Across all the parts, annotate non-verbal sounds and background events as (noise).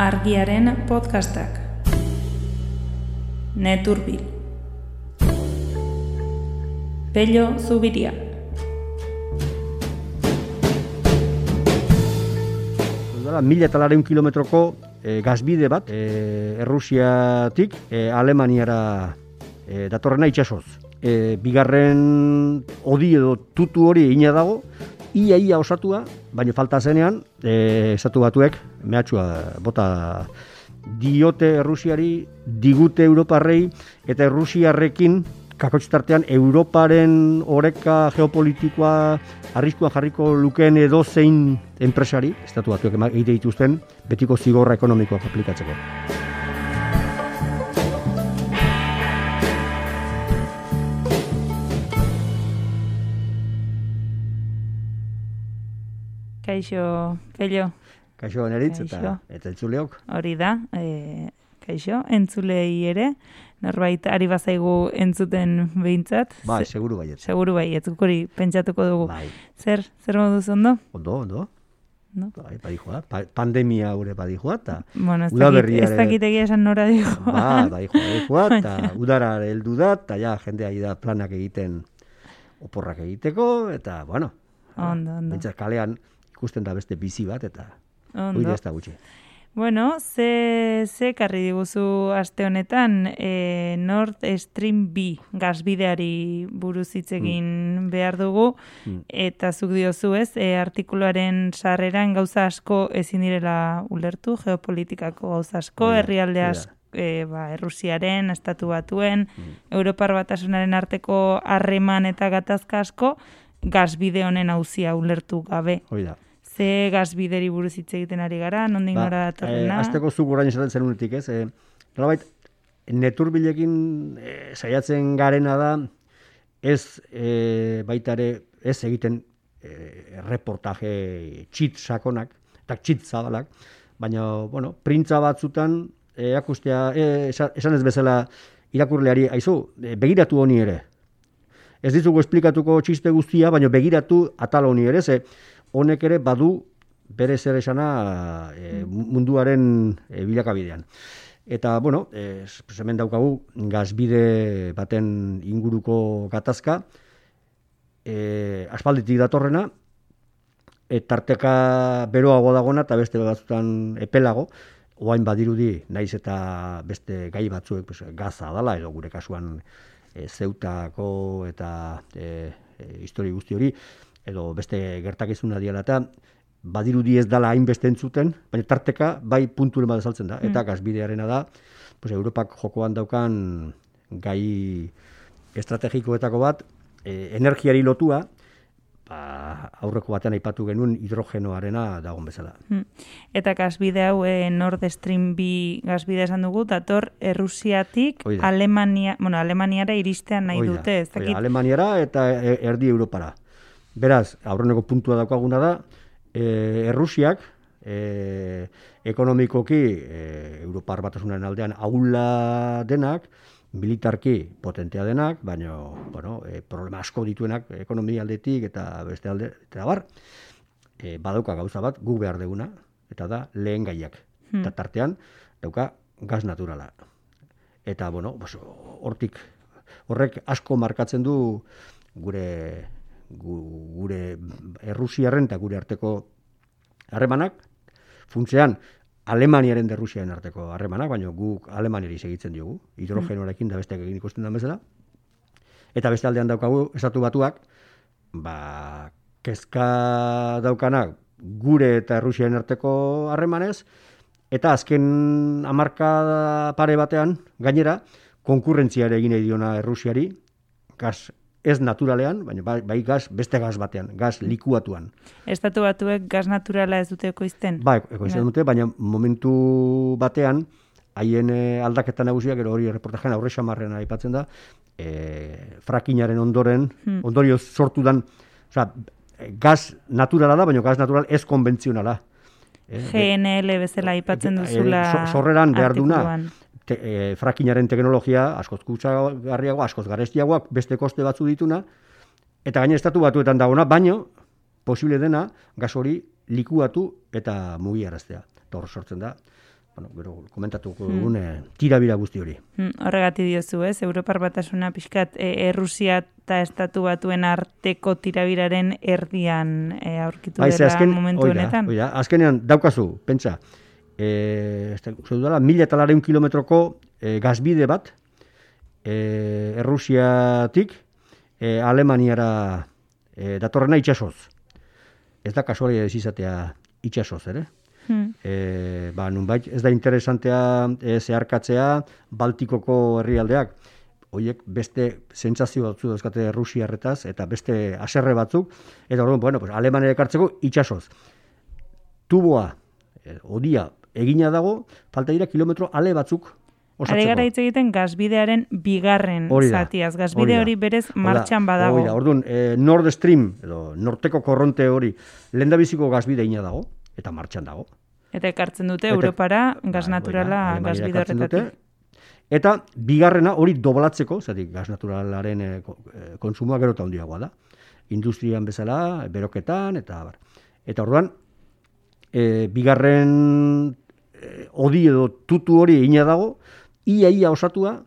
Argiaren podcastak. Neturbil. Pello Zubiria. Dala, mila eta lareun kilometroko e, gazbide bat, e, Errusiatik e, Alemaniara e, datorrena itxasoz. E, bigarren odi edo tutu hori ina dago, ia ia osatua, baina falta zenean, e, esatu batuek, mehatxua bota diote Errusiari, digute Europarrei, eta Errusiarrekin kakotxtartean Europaren oreka geopolitikoa arriskua jarriko lukeen edo zein enpresari, estatu batuek egite dituzten, betiko zigorra ekonomikoak aplikatzeko. Kaixo, Pello. Kaixo neritz eta eta entzuleok. Hori da, e, kaixo, entzulei ere, norbait ari bazaigu entzuten behintzat. Bai, Ze- seguru baiet. Seguru bai, ez hori pentsatuko dugu. Bai, Zer, zer moduz ondo? ondo, ondo. No? Bai, badijoa, pa, pandemia gure badijoa, eta Bueno, ez Udaberriare- ez dakit egia esan nora digo. ba, badijoa, badijoa, (laughs) eta udara heldu da, eta ja, jendea da planak egiten oporrak egiteko, eta, bueno, Ondo, ondo. Kalean ikusten da beste bizi bat, eta Ondo. hori ez da gutxi. Bueno, ze, ze karri diguzu aste honetan e, Nord Stream B gazbideari buruz hitz egin behar dugu Mm. eta zuk diozu ez, e, artikuluaren sarreran gauza asko ezin direla ulertu, geopolitikako gauza asko, herrialde asko, e, ba, Errusiaren, estatu batuen, Mm. Europar batasunaren arteko harreman eta gatazka asko, gazbide honen hauzia ulertu gabe. Hori da. Ze gazbideri buruz hitz egiten ari gara, nondik Ba, nora datorrena? eh, azteko zuk orain esaten zenunetik, ez? Eh, nolabait, neturbilekin eh, saiatzen garena da, ez eh, baita ere, ez egiten eh, reportaje txit sakonak, eta txit zabalak, baina, bueno, printza batzutan, eh, erakustea, eh, esan ez bezala irakurleari, aizu, begiratu honi ere. Ez dizugu esplikatuko txiste guztia, baina begiratu atal honi ere, ze honek ere badu bere zer esana e, munduaren e, bilakabidean. Eta, bueno, e, hemen daukagu gazbide baten inguruko gatazka, e, aspalditik datorrena, e, tarteka beroago dagona eta beste batzutan epelago, oain badirudi naiz eta beste gai batzuek pues, gaza dala, edo gure kasuan e, zeutako eta e, e, histori guzti hori, edo beste gertakizuna diala eta badirudi ez dala hainbeste entzuten, baina tarteka bai punturen bat azaltzen da, eta gazbidearena da, pues, Europak jokoan daukan gai estrategikoetako bat, e, energiari lotua, ba, aurreko batean aipatu genuen hidrogenoarena dagoen bezala. Hmm. Eta gazbide hau e, Nord Stream B gazbide esan dugu, dator Errusiatik Hoi da. Alemania, bueno, Alemaniara iristean nahi Hoi da, dute, ez dakit. Alemaniara eta e- erdi Europara. Beraz, aurreneko puntua daukaguna da, e, Errusiak e, ekonomikoki e, Europar batasunaren aldean aula denak, militarki potentea denak, baina bueno, e, problema asko dituenak ekonomia aldetik eta beste alde, eta bar, e, badauka gauza bat, gu behar deguna, eta da lehen gaiak. Hmm. Eta tartean, dauka gaz naturala. Eta, bueno, pues, hortik, horrek asko markatzen du gure, gu- gure Errusiarren eta gure arteko harremanak, funtzean, Alemaniaren da Errusiaren arteko harremanak, baina guk Alemaniari segitzen diogu, hidrogenoarekin da besteak egin ikusten den bezala. Eta beste aldean daukagu, estatu batuak, ba, kezka daukanak gure eta Errusiaren arteko harremanez, eta azken hamarka pare batean, gainera, konkurrentziare egin nahi diona Errusiari, gaz ez naturalean, baina bai, bai gaz beste gaz batean, gaz likuatuan. Estatu batuek gaz naturala ez dute ekoizten. Ba, ekoizten dute, baina momentu batean, haien eh, aldaketa nagusiak, gero hori reportajean aurre xamarrean aipatzen da, e, frakinaren ondoren, Hmm. ondorio sortu dan, osea, gaz naturala da, baina gaz natural ez konbentzionala. Eh, GNL bezala aipatzen duzula so- sorreran behar duna. Te, e, frakinaren teknologia askoz kutsagarriago, askoz garestiagoak, beste koste batzu dituna, eta gaine estatu batuetan dagoena, baino, posible dena, gas hori likuatu eta mugiaraztea. Eta hor sortzen da, bueno, gero komentatuko dugun hmm. tirabira guzti hori. Hmm, horregati diozu, ez? Europar batasuna pixkat e, Errusia eta Estatu batuen arteko tirabiraren erdian e, aurkitu dela azken, momentu oida, honetan. Oida, azkenean daukazu, pentsa, e, este, dela, mila eta lareun kilometroko e, gazbide bat, e, Errusiatik e, Alemaniara e, datorrena itxasoz. Ez da kasualia ez izatea itxasoz, ere? Hmm. E, ba, nunbait, ez da interesantea e, zeharkatzea Baltikoko herrialdeak. Hoiek beste sentsazio batzu dauzkate Rusiarretaz eta beste haserre batzuk eta orduan bueno, pues Alemania ekartzeko itsasoz. Tuboa, e, odia egina dago, falta dira kilometro ale batzuk osatzeko. Gara hitz egiten gazbidearen bigarren zatiaz. Gazbide hori berez martxan badago. Hori da, orduan, e, Nord Stream, edo norteko korronte hori, lehen biziko gazbide ina dago, eta martxan dago. Eta ekartzen dute eta, Europara gaz ba, naturala gazbide horretatik. Eta bigarrena hori doblatzeko, zati gaz naturalaren e, konsumoa gero eta handiagoa da. Industrian bezala, beroketan, eta bar. Eta orduan, e, bigarren e, odi edo tutu hori ina dago, ia ia osatua,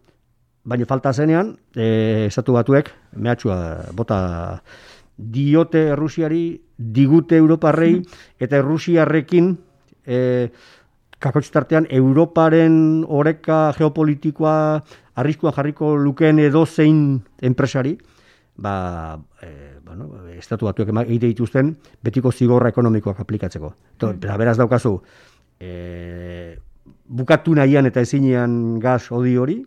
baina falta zenean, e, esatu batuek, mehatxua bota diote Errusiari, digute Europarrei, (laughs) eta Errusiarrekin e, kakotxtartean Europaren oreka geopolitikoa arriskua jarriko lukeen edo zein enpresari, ba, e, bueno, estatu batuek egite dituzten betiko zigorra ekonomikoak aplikatzeko. To, mm. Beraz daukazu, e, bukatu nahian eta ezinean gaz odi hori,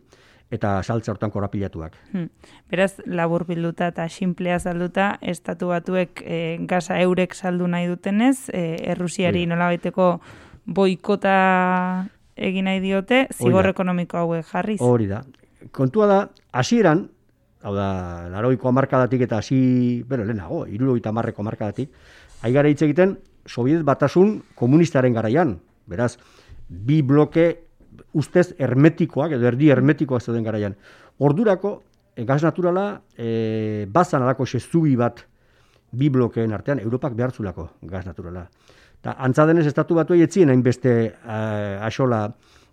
eta saltza hortan korapilatuak. Hmm. Beraz, labur bilduta eta simplea salduta, estatu batuek e, gaza eurek saldu nahi dutenez, e, Errusiari nola baiteko boikota egin nahi diote, zigor ekonomiko hauek jarriz. Hori da. Kontua da, hasieran, hau da, laroiko amarkadatik eta hasi, bero, lehenago, iruroita amarreko amarkadatik, aigara hitz egiten, Sobiet batasun komunistaren garaian. Beraz, bi bloke ustez hermetikoak edo erdi hermetikoak zeuden garaian. Ordurako e, gas naturala e, bazan alako sezubi bat bi blokeen artean Europak behartzulako gas naturala. Ta antza denez estatu batu etzien hainbeste uh, axola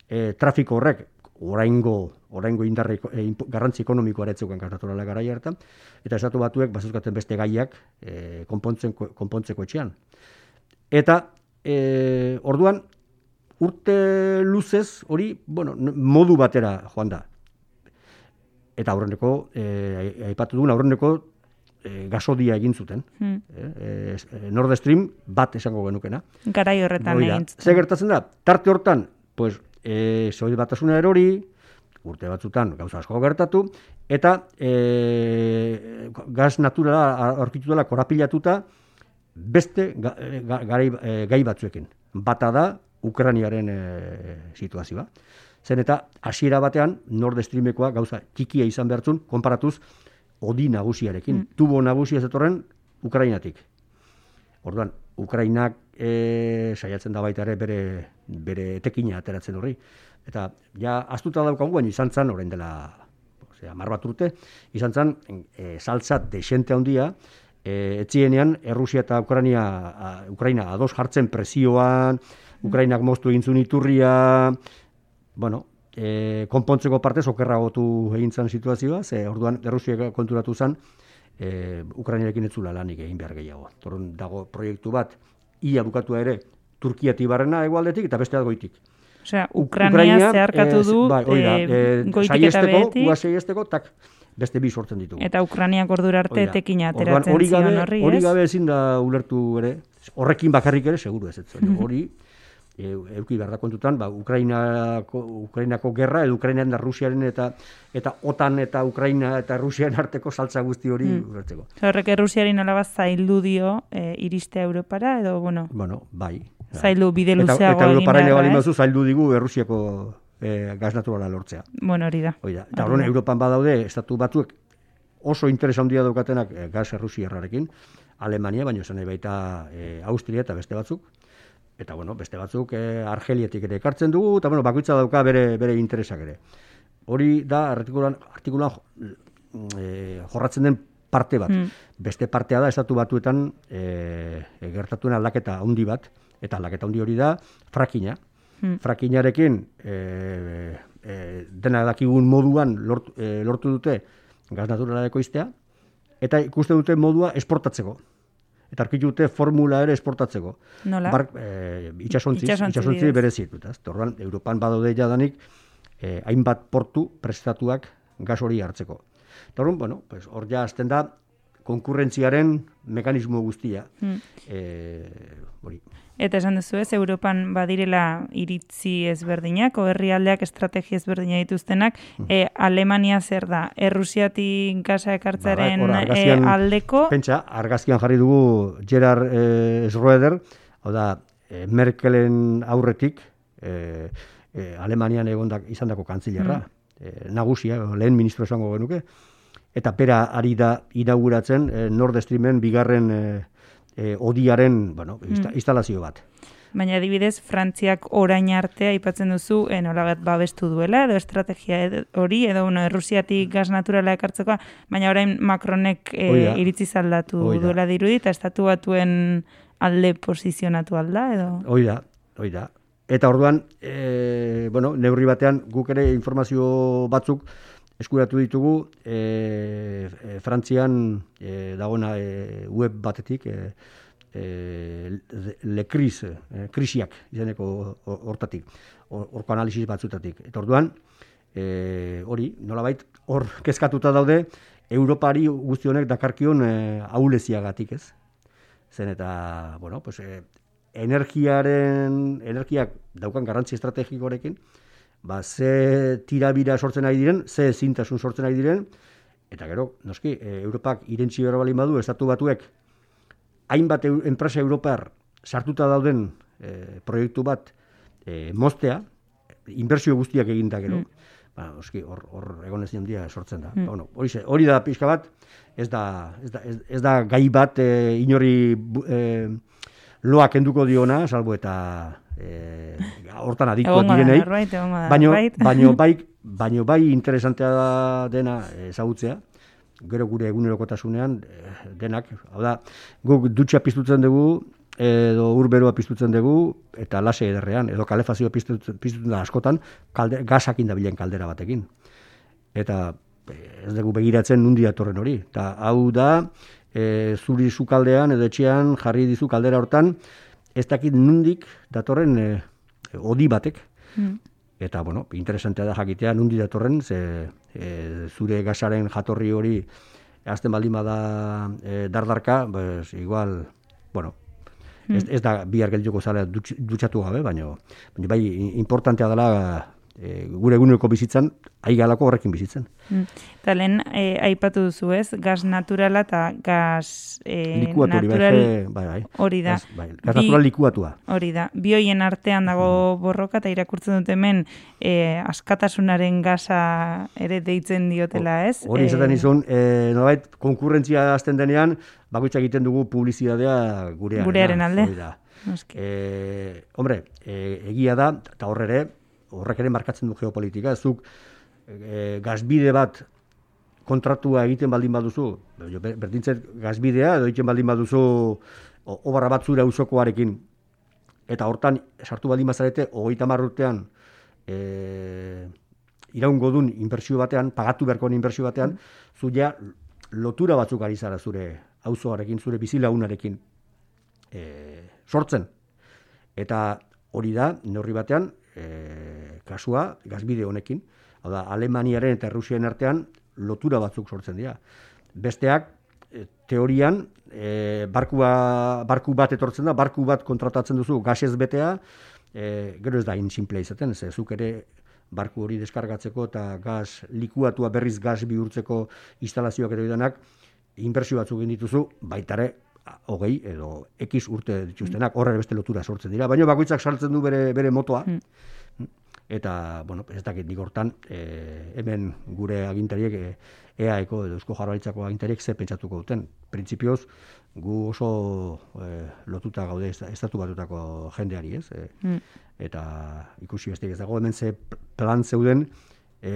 e, trafiko horrek oraingo oraingo indarre e, garrantzi ekonomikoa eretzeukan gas naturala garaia hartan eta estatu batuek bazuzkaten beste gaiak e, konpontzen konpontzeko etxean. Eta e, orduan urte luzez hori, bueno, modu batera joan da. Eta aurreneko, eh, aipatu dugun, aurreneko eh, gasodia egin zuten. Hmm. Eh, eh, Nord Stream bat esango genukena. Garai horretan egin zuten. Ze gertatzen da, tarte hortan, pues, eh, zoid batasuna erori, urte batzutan gauza asko gertatu, eta eh, gaz naturala aurkitu dela korapilatuta beste ga, eh, ga, eh, gai batzuekin. Bata da, Ukraniaren e, situazioa. Zen eta hasiera batean Nord Streamekoa gauza txikia izan behartzun konparatuz odi nagusiarekin. Mm. Tubo nagusia zetorren Ukrainatik. Orduan, Ukrainak e, saiatzen da baita ere bere, bere etekina ateratzen horri. Eta ja, astuta daukagu, baina izan zen, orain dela, ozera, mar bat urte, izan zen, e, saltzat desente handia, e, etzienean, Errusia eta Ukraina, a, Ukraina ados jartzen presioan, Ukrainak moztu egin zuen iturria, bueno, e, konpontzeko parte okerragotu egin zen situazioa, ze orduan Errusiak konturatu zen, e, Ukrainarekin etzula lanik egin behar gehiago. Torun dago proiektu bat, ia bukatu ere, Turkiati barrena egualdetik eta beste goitik. Osea, Ukraina, zeharkatu du bai, oida, e, goitik eta behetik. tak, beste bi sortzen ditugu. Eta Ukrainiak ordura arte tekina ateratzen zion horri? Hori gabe ezin da ulertu ere, horrekin bakarrik ere, seguru ez, ez, (laughs) hori, e, euki behar da kontutan, ba, Ukrainako, Ukrainako gerra, edo Ukrainaren da Rusiaren eta eta OTAN eta Ukraina eta Rusiaren arteko saltza guzti hori mm. Horrek Rusiari nola bat zaildu dio e, iriste Europara, edo, bueno? Bueno, bai. Zaildu bide luzeago Eta, eta Europara ere bali zaildu digu Errusiako e, gaz naturala lortzea. Bueno, hori da. Hori da. Eta horren Europan badaude, estatu batuek oso interes handia daukatenak e, gaz errusiarrarekin, Alemania, baino zen baita e, Austria eta beste batzuk, eta bueno, beste batzuk e, Argelietik ere ekartzen dugu, eta bueno, bakoitza dauka bere, bere interesak ere. Hori da, artikulan, artikulan e, jorratzen den parte bat. Hmm. Beste partea da, estatu batuetan e, gertatuen aldaketa handi bat, eta aldaketa handi hori da, frakina. hmm. frakinarekin e, e, dena dakigun moduan lort, lortu dute gaz naturala ekoiztea, eta ikuste dute modua esportatzeko. Eta arkitu dute formula ere esportatzeko. Nola? Bar, e, itxasontzi, itxasontzi berezit. Torban, Europan badaude jadanik, e, hainbat portu prestatuak gas hori hartzeko. Torban, bueno, pues, hor ja azten da, konkurrentziaren mekanismo guztia. Hmm. E, hori. Eta esan duzu ez, Europan badirela iritzi ezberdinak, o herrialdeak estrategia ezberdina dituztenak, hmm. e, Alemania zer da, Errusiatik gasa ekartzaren ba, e, aldeko? Pentsa, argazkian jarri dugu Gerard e, Schroeder, hau da, e, Merkelen aurretik, e, e, Alemanian egondak izan dako kantzilerra, mm. nagusia, lehen ministro esango genuke, eta pera ari da inauguratzen e, Nord Streamen bigarren e, e, odiaren bueno, mm. instalazio bat. Baina adibidez, Frantziak orain artea aipatzen duzu, e, nola bat babestu duela, edo estrategia hori, edo bueno, Errusiatik gaz naturala ekartzeko, baina orain Macronek e, iritzi zaldatu duela dirudi, eta estatu batuen alde posizionatu alda, edo? Hoi da, hoi da. Eta orduan, e, bueno, neurri batean, guk ere informazio batzuk, eskuratu ditugu e, e, Frantzian e, dagoena e, web batetik e, e, le kriz, e, krisiak izeneko hortatik, horko analizis batzutatik. Eta orduan, e, hori, nolabait, hor kezkatuta daude, Europari guzti honek dakarkion e, auleziagatik ez. Zen eta, bueno, pues, e, energiaren, energiak daukan garrantzi estrategikorekin, ba, ze tirabira sortzen ari diren, ze zintasun sortzen ari diren, eta gero, noski, e, Europak irentzi behar balin badu, estatu batuek, hainbat enpresa Europar sartuta dauden e, proiektu bat e, mostea, inbertsio guztiak eginda gero, mm. ba, noski, hor, hor egon ez dia sortzen da. Mm. Bueno, hori, hori da pixka bat, ez da, ez da, ez, da gai bat e, inori e, loak enduko diona, salbo eta eh hortan adiktu direnei. Baino baino (laughs) bai baino bai interesantea da dena ezagutzea. Gero gure egunerokotasunean eh, denak, hau da, guk dutxa piztutzen dugu edo urberoa piztutzen dugu eta lase ederrean edo kalefazioa piztutzen, piztutzen da askotan kalde, gasakin da bilen kaldera batekin. Eta eh, ez dugu begiratzen nundi datorren hori. Eta hau da, e, zuri sukaldean edo etxean jarri dizu kaldera hortan, ez dakit nundik datorren e, odi batek. Hmm. Eta, bueno, interesantea da jakitea nundi datorren, ze e, zure gasaren jatorri hori azten baldin bada e, dardarka, pues, igual, bueno, hmm. ez, ez da bihar geldituko zala dutxatu gabe, baina, baina bai, importantea dela e, gure eguneko bizitzan, aigalako horrekin bizitzen. Mm. Eta lehen, e, aipatu duzu ez, gaz naturala eta gaz e, natural bai, bai. hori da. Gaz, bai, gaz natural likuatua. Hori da. Bioien artean dago borroka eta irakurtzen dut hemen e, askatasunaren gaza ere deitzen diotela ez. Hori izaten izun, e, nolait, konkurrentzia azten denean, bakoitza egiten dugu publizidadea gurearen. Gurearen alde. E, hombre, e, egia da, eta horre horrek ere markatzen du geopolitika, zuk e, gazbide bat kontratua egiten baldin baduzu, berdintzet gazbidea, edo egiten baldin baduzu obarra bat zure auzokoarekin, eta hortan sartu baldin bazarete, hogeita marrutean, e, iraungo dun inbertsio batean, pagatu beharko inbertsio batean, mm. zu ja lotura batzuk ari zara zure auzoarekin, zure bizilagunarekin e, sortzen. Eta hori da, neurri batean, e, kasua, gazbide honekin, hau da, Alemaniaren eta Rusiaren artean lotura batzuk sortzen dira. Besteak, e, teorian, e, barkua, barku bat etortzen da, barku bat kontratatzen duzu gasez betea, e, gero ez da insimplea izaten, ez zuk ere barku hori deskargatzeko eta gaz likuatua berriz gaz bihurtzeko instalazioak edo idanak, inbertsio batzuk egin dituzu, baitare hogei edo ekiz urte dituztenak, horre beste lotura sortzen dira, baina bakoitzak saltzen du bere, bere motoa, hmm. Eta, bueno, ez dakit nik hortan, e, hemen gure agintariek, e, EAeko edo Eusko Jarraitzako agintariek ze pentsatuko duten. Printzipioz, gu oso e, lotuta gaude estatu batutako jendeari, ez? E, hmm. Eta ikusi beste ez dago, hemen ze plan zeuden, e,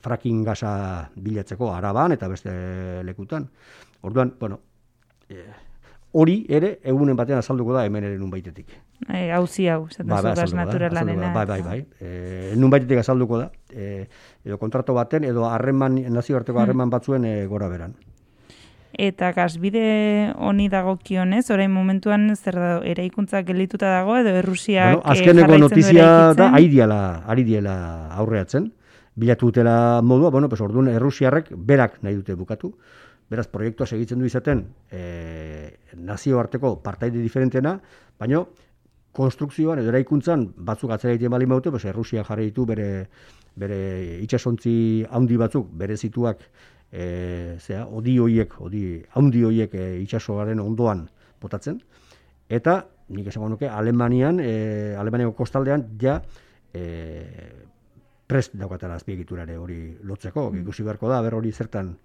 fracking gasa bilatzeko araban eta beste lekutan. Orduan, bueno, hori ere egunen batean azalduko da hemen ere nun baitetik. E, hauzi hau, zaten Ba, ba, zu gas azalduko da, naturalanena. Bai, bai, bai. E, nun baitetik azalduko da. E, edo kontrato baten, edo harreman, nazioarteko harreman batzuen e, gora beran. Eta gasbide honi dagokionez, orain momentuan zer da, eraikuntza gelituta dago edo Errusiak Bueno, eh, azkeneko notizia da, ari diela, ari diela aurreatzen. Bilatu dutela modua, bueno, pues orduan Errusiarrek berak nahi dute bukatu. Beraz, proiektua segitzen du izaten e, nazioarteko partaide diferentena, baino konstrukzioan edo eraikuntzan batzuk atzera egiten bali maute, pues Errusia jarri ditu bere bere itsasontzi handi batzuk berezituak e, zera, odi hoiek, odi handi hoiek e, itsasoaren ondoan botatzen. Eta nik esango nuke Alemanian, e, Alemaniako kostaldean ja e, prest daukatela azpiegiturare hori lotzeko, ikusi beharko da, ber hori zertan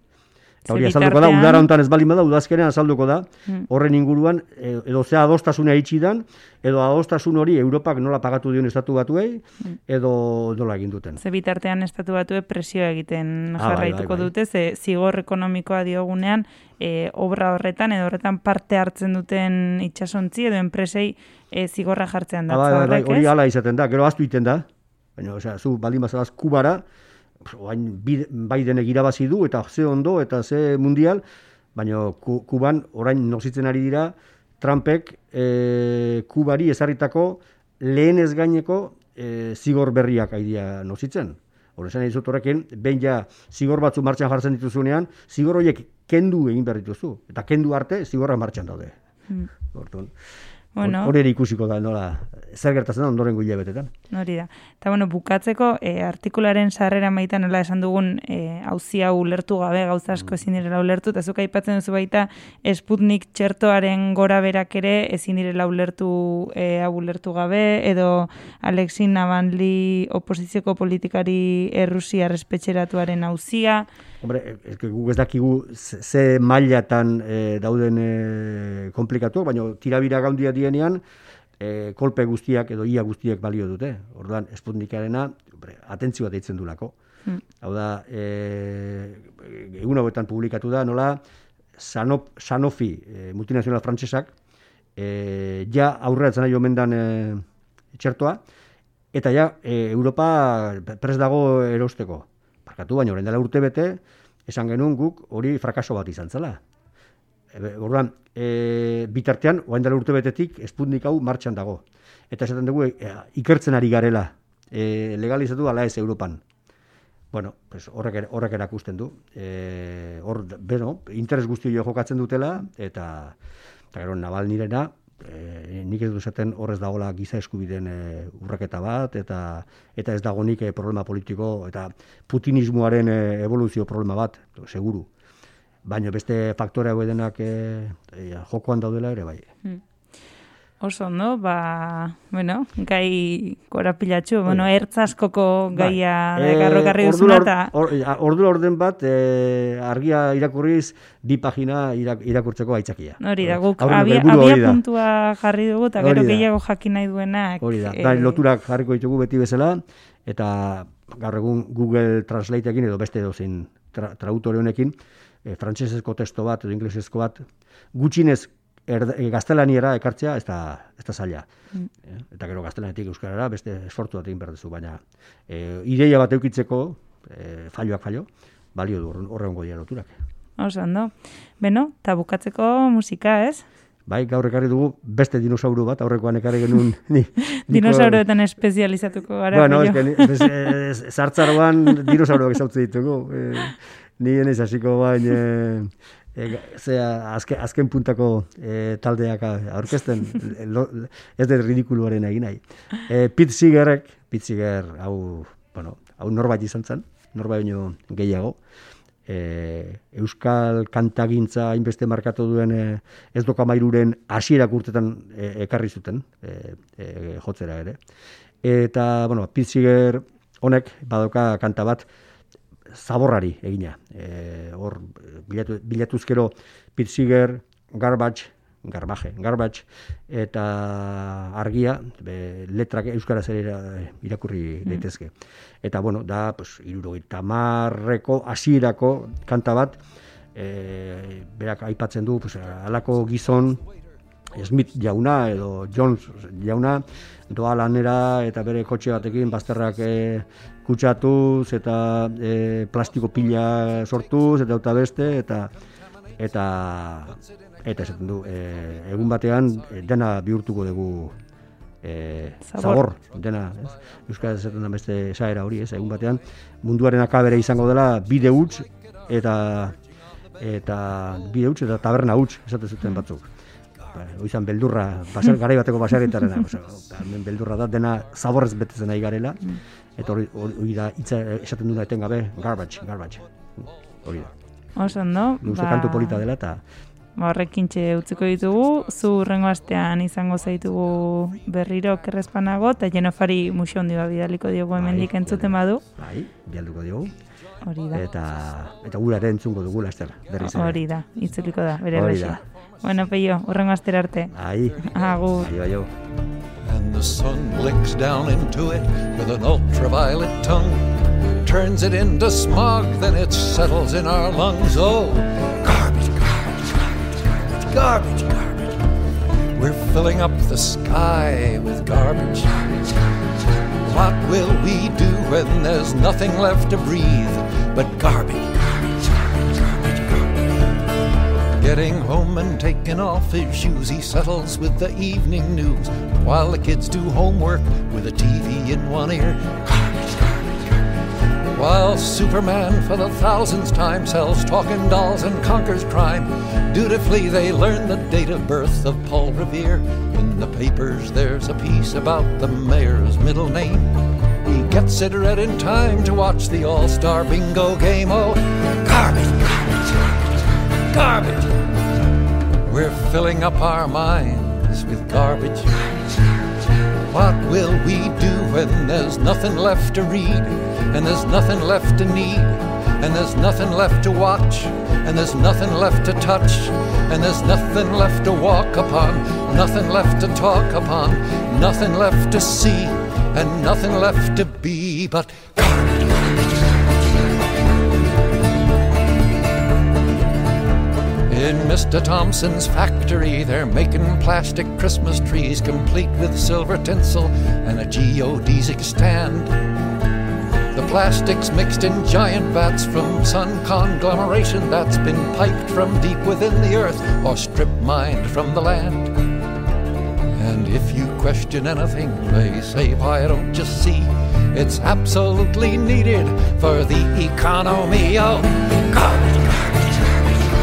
Eta hori azalduko da, udara hontan ez baldin bada, udazkenean azalduko da, Mm. horren inguruan, e, edo zea adostasuna itxi dan, edo adostasun hori Europak nola pagatu dion estatu batuei, Mm. edo nola egin duten. Ze bitartean estatu batue presioa egiten Ah, bai, jarraituko bai. dute, ze zigor ekonomikoa diogunean e, obra horretan edo horretan parte hartzen duten itsasontzi edo enpresei e, zigorra jartzean Ah, horrek, hori ez? hala izaten da, gero aztu iten da, baina, osea, zu baldin bazabaz Kubara, oain Bidenek irabazi du, eta ze ondo, eta ze mundial, baina Ku- Kuban orain nozitzen ari dira, Trumpek e, Kubari ezarritako lehen ez gaineko e, zigor berriak aidia nozitzen. Hor esan dizut horrekin, behin ja zigor batzu martxan jartzen dituzunean, zigor horiek kendu egin behar dituzu. Eta kendu arte zigorra martxan daude. Mm. Orduan, Bueno, hori ere ikusiko da, nola, zer gertatzen da ondorengo hilabetetan. hori da. Eta bueno, bukatzeko, e, artikularen sarrera maitan nola esan dugun e, hau ulertu gabe, gauza asko ezin direla ulertu, eta zuk aipatzen duzu baita Sputnik txertoaren gora berak ere ezin direla ulertu e, hau ulertu gabe, edo Alexin Navalny oposizioko politikari errusia respetxeratuaren hauzia, Hombre, ez guk ez dakigu ze, ze mailatan eh, dauden eh, komplikatuak, baina tirabira gaundia dienean, eh, kolpe guztiak edo ia guztiak balio dute. Orduan, Sputnikarena, hombre, atentzioa deitzen dulako. Mm. Hau da, eh, egun hauetan publikatu da, nola, Sanop, Sanofi, eh, multinazional frantsesak, eh, ja aurreratzen nahi omen dan eh, txertoa, eta ja, eh, Europa prest dago erosteko. Barkatu, baina orain dela urte bete, esan genuen guk hori frakaso bat izan zela. Orduan, e, bitartean, orain dela urte betetik, Sputnik hau martxan dago. Eta esaten dugu, e, ikertzen ari garela, e, legalizatu ala ez Europan. Bueno, pues horrek, horrek erakusten du. E, hor, beno, interes guzti jokatzen dutela, eta, eta gero, Navalnirena, e, nik ez du esaten horrez dagoela giza eskubideen e, urraketa bat, eta eta ez dago nik e, problema politiko, eta putinismoaren e, evoluzio problema bat, seguru. Baina beste faktore hau denak e, e, jokoan daudela ere bai. Oso ondo, ba, bueno, gai korapilatxu, bueno, ertz askoko gaia Bai. bai. garrokarri Eh, duzuna, ordura eta or- or- ordura orden bat e, argia irakurriz bi pagina irak, irakurtzeko aitzakia. hori da, guk abia, abia da. puntua jarri dugu, eta gero gehiago jakin nahi duenak. Hori da, eh, da loturak jarriko ditugu beti bezala, eta gaur egun Google Translateekin edo beste dozein tra, trautore honekin, e, frantsesezko testo bat edo inglesezko bat, gutxinez erda- e, gaztelaniera ekartzea ez da, ez da zaila. Mm. Eh, Eta gero gaztelanetik euskarara beste esfortzu bat egin behar duzu, baina e, ideia bat eukitzeko, e, falloak fallo, balio du horren- horrengo dira loturak. Oso ondo. Beno, eta bukatzeko musika, ez? Bai, gaur ekarri dugu beste dinosauru bat, aurrekoan ekarri genuen. (laughs) Ni, Dinosauroetan espezializatuko gara. Bueno, ni- pues, eh, zartzaroan dinosauroak ezautzen ditugu. Eh, ni enez hasiko bain, eh, eh, zera, azken, azken puntako eh, taldeak aurkezten, lo, ez de ridikuluaren egin nahi. Eh, Pete Seegerrek, Pete Seeger, hau, bueno, hau norbait izan zen, norbait baino gehiago, e, euskal kantagintza hainbeste markatu duen e, ez dokamairuren hasierak urtetan e, ekarri zuten e, e, jotzera ere. Eta, bueno, Pitziger honek badoka kanta bat zaborrari egina. E, hor, bilatu, bilatuzkero Pitziger, Garbage, Garbaje, Garbage, eta argia, be, letrak euskaraz ere ira- irakurri daitezke. Eta, bueno, da, pues, irurogeita marreko, hasierako kanta bat, e, berak aipatzen du, pues, alako gizon, Smith jauna edo Jones jauna doa lanera eta bere kotxe batekin bazterrak e, kutsatuz eta e, plastiko pila sortuz eta eta beste eta eta eta esaten du e, egun batean dena bihurtuko dugu e, zabor. dena ez? Euskara esaten da beste esaera hori ez egun batean munduaren akabere izango dela bide huts eta eta bide huts eta taberna huts esaten zuten batzuk ba, oizan beldurra, basar, garai bateko basarritarena, hemen beldurra da, dena zaborrez betetzen nahi garela, mm. eta hori, hori da, itza esaten duna etengabe, garbage, garbage, hori da. Oso, no? Ba... kantu polita dela, eta... Ba, horrekin utziko ditugu, zu urrengo astean izango zaitugu berriro kerrezpanago, eta jenofari musio hondi bidaliko diogu hemen bai, entzuten badu. Bai, bialduko diogu. Hori da. Eta, eta gura ere entzungo dugu, laster, berriz Hori da, itzuliko da, bere Hori da. Bueno, peio, urrengo astera arte. Ai. Agur. Ai, bai, And the sun blinks down into it with an ultraviolet tongue. Turns it into smog, then it settles in our lungs. Oh, garbage, garbage, garbage, garbage, garbage, garbage. We're filling up the sky with garbage. What will we do when there's nothing left to breathe but garbage? Getting home and taking off his shoes, he settles with the evening news. While the kids do homework with a TV in one ear. While Superman for the thousandth time sells talking dolls and conquers crime, dutifully they learn the date of birth of Paul Revere. In the papers, there's a piece about the mayor's middle name. Gets it read in time to watch the All Star Bingo game. Oh, garbage, garbage, garbage. We're filling up our minds with garbage. What will we do when there's nothing left to read, and there's nothing left to need, and there's nothing left to watch, and there's nothing left to touch, and there's nothing left to walk upon, nothing left to talk upon, nothing left to see, and nothing left to be but garbage. In Mr. Thompson's factory, they're making plastic Christmas trees complete with silver tinsel and a geodesic stand. The plastic's mixed in giant vats from sun conglomeration that's been piped from deep within the earth or strip mined from the land. And if you question anything, they say, why don't you see? It's absolutely needed for the economy. Oh, garbage,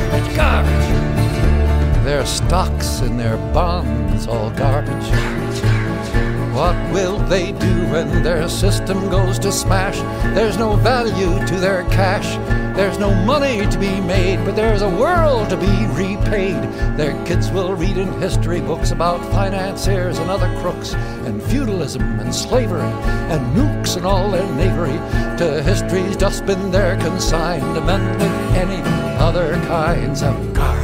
garbage, garbage. Their stocks and their bonds, all garbage. What will they do when their system goes to smash? There's no value to their cash. There's no money to be made, but there's a world to be repaid. Their kids will read in history books about financiers and other crooks, and feudalism and slavery, and nukes and all their knavery. To history's dustbin they're consigned, amended any other kinds of garbage.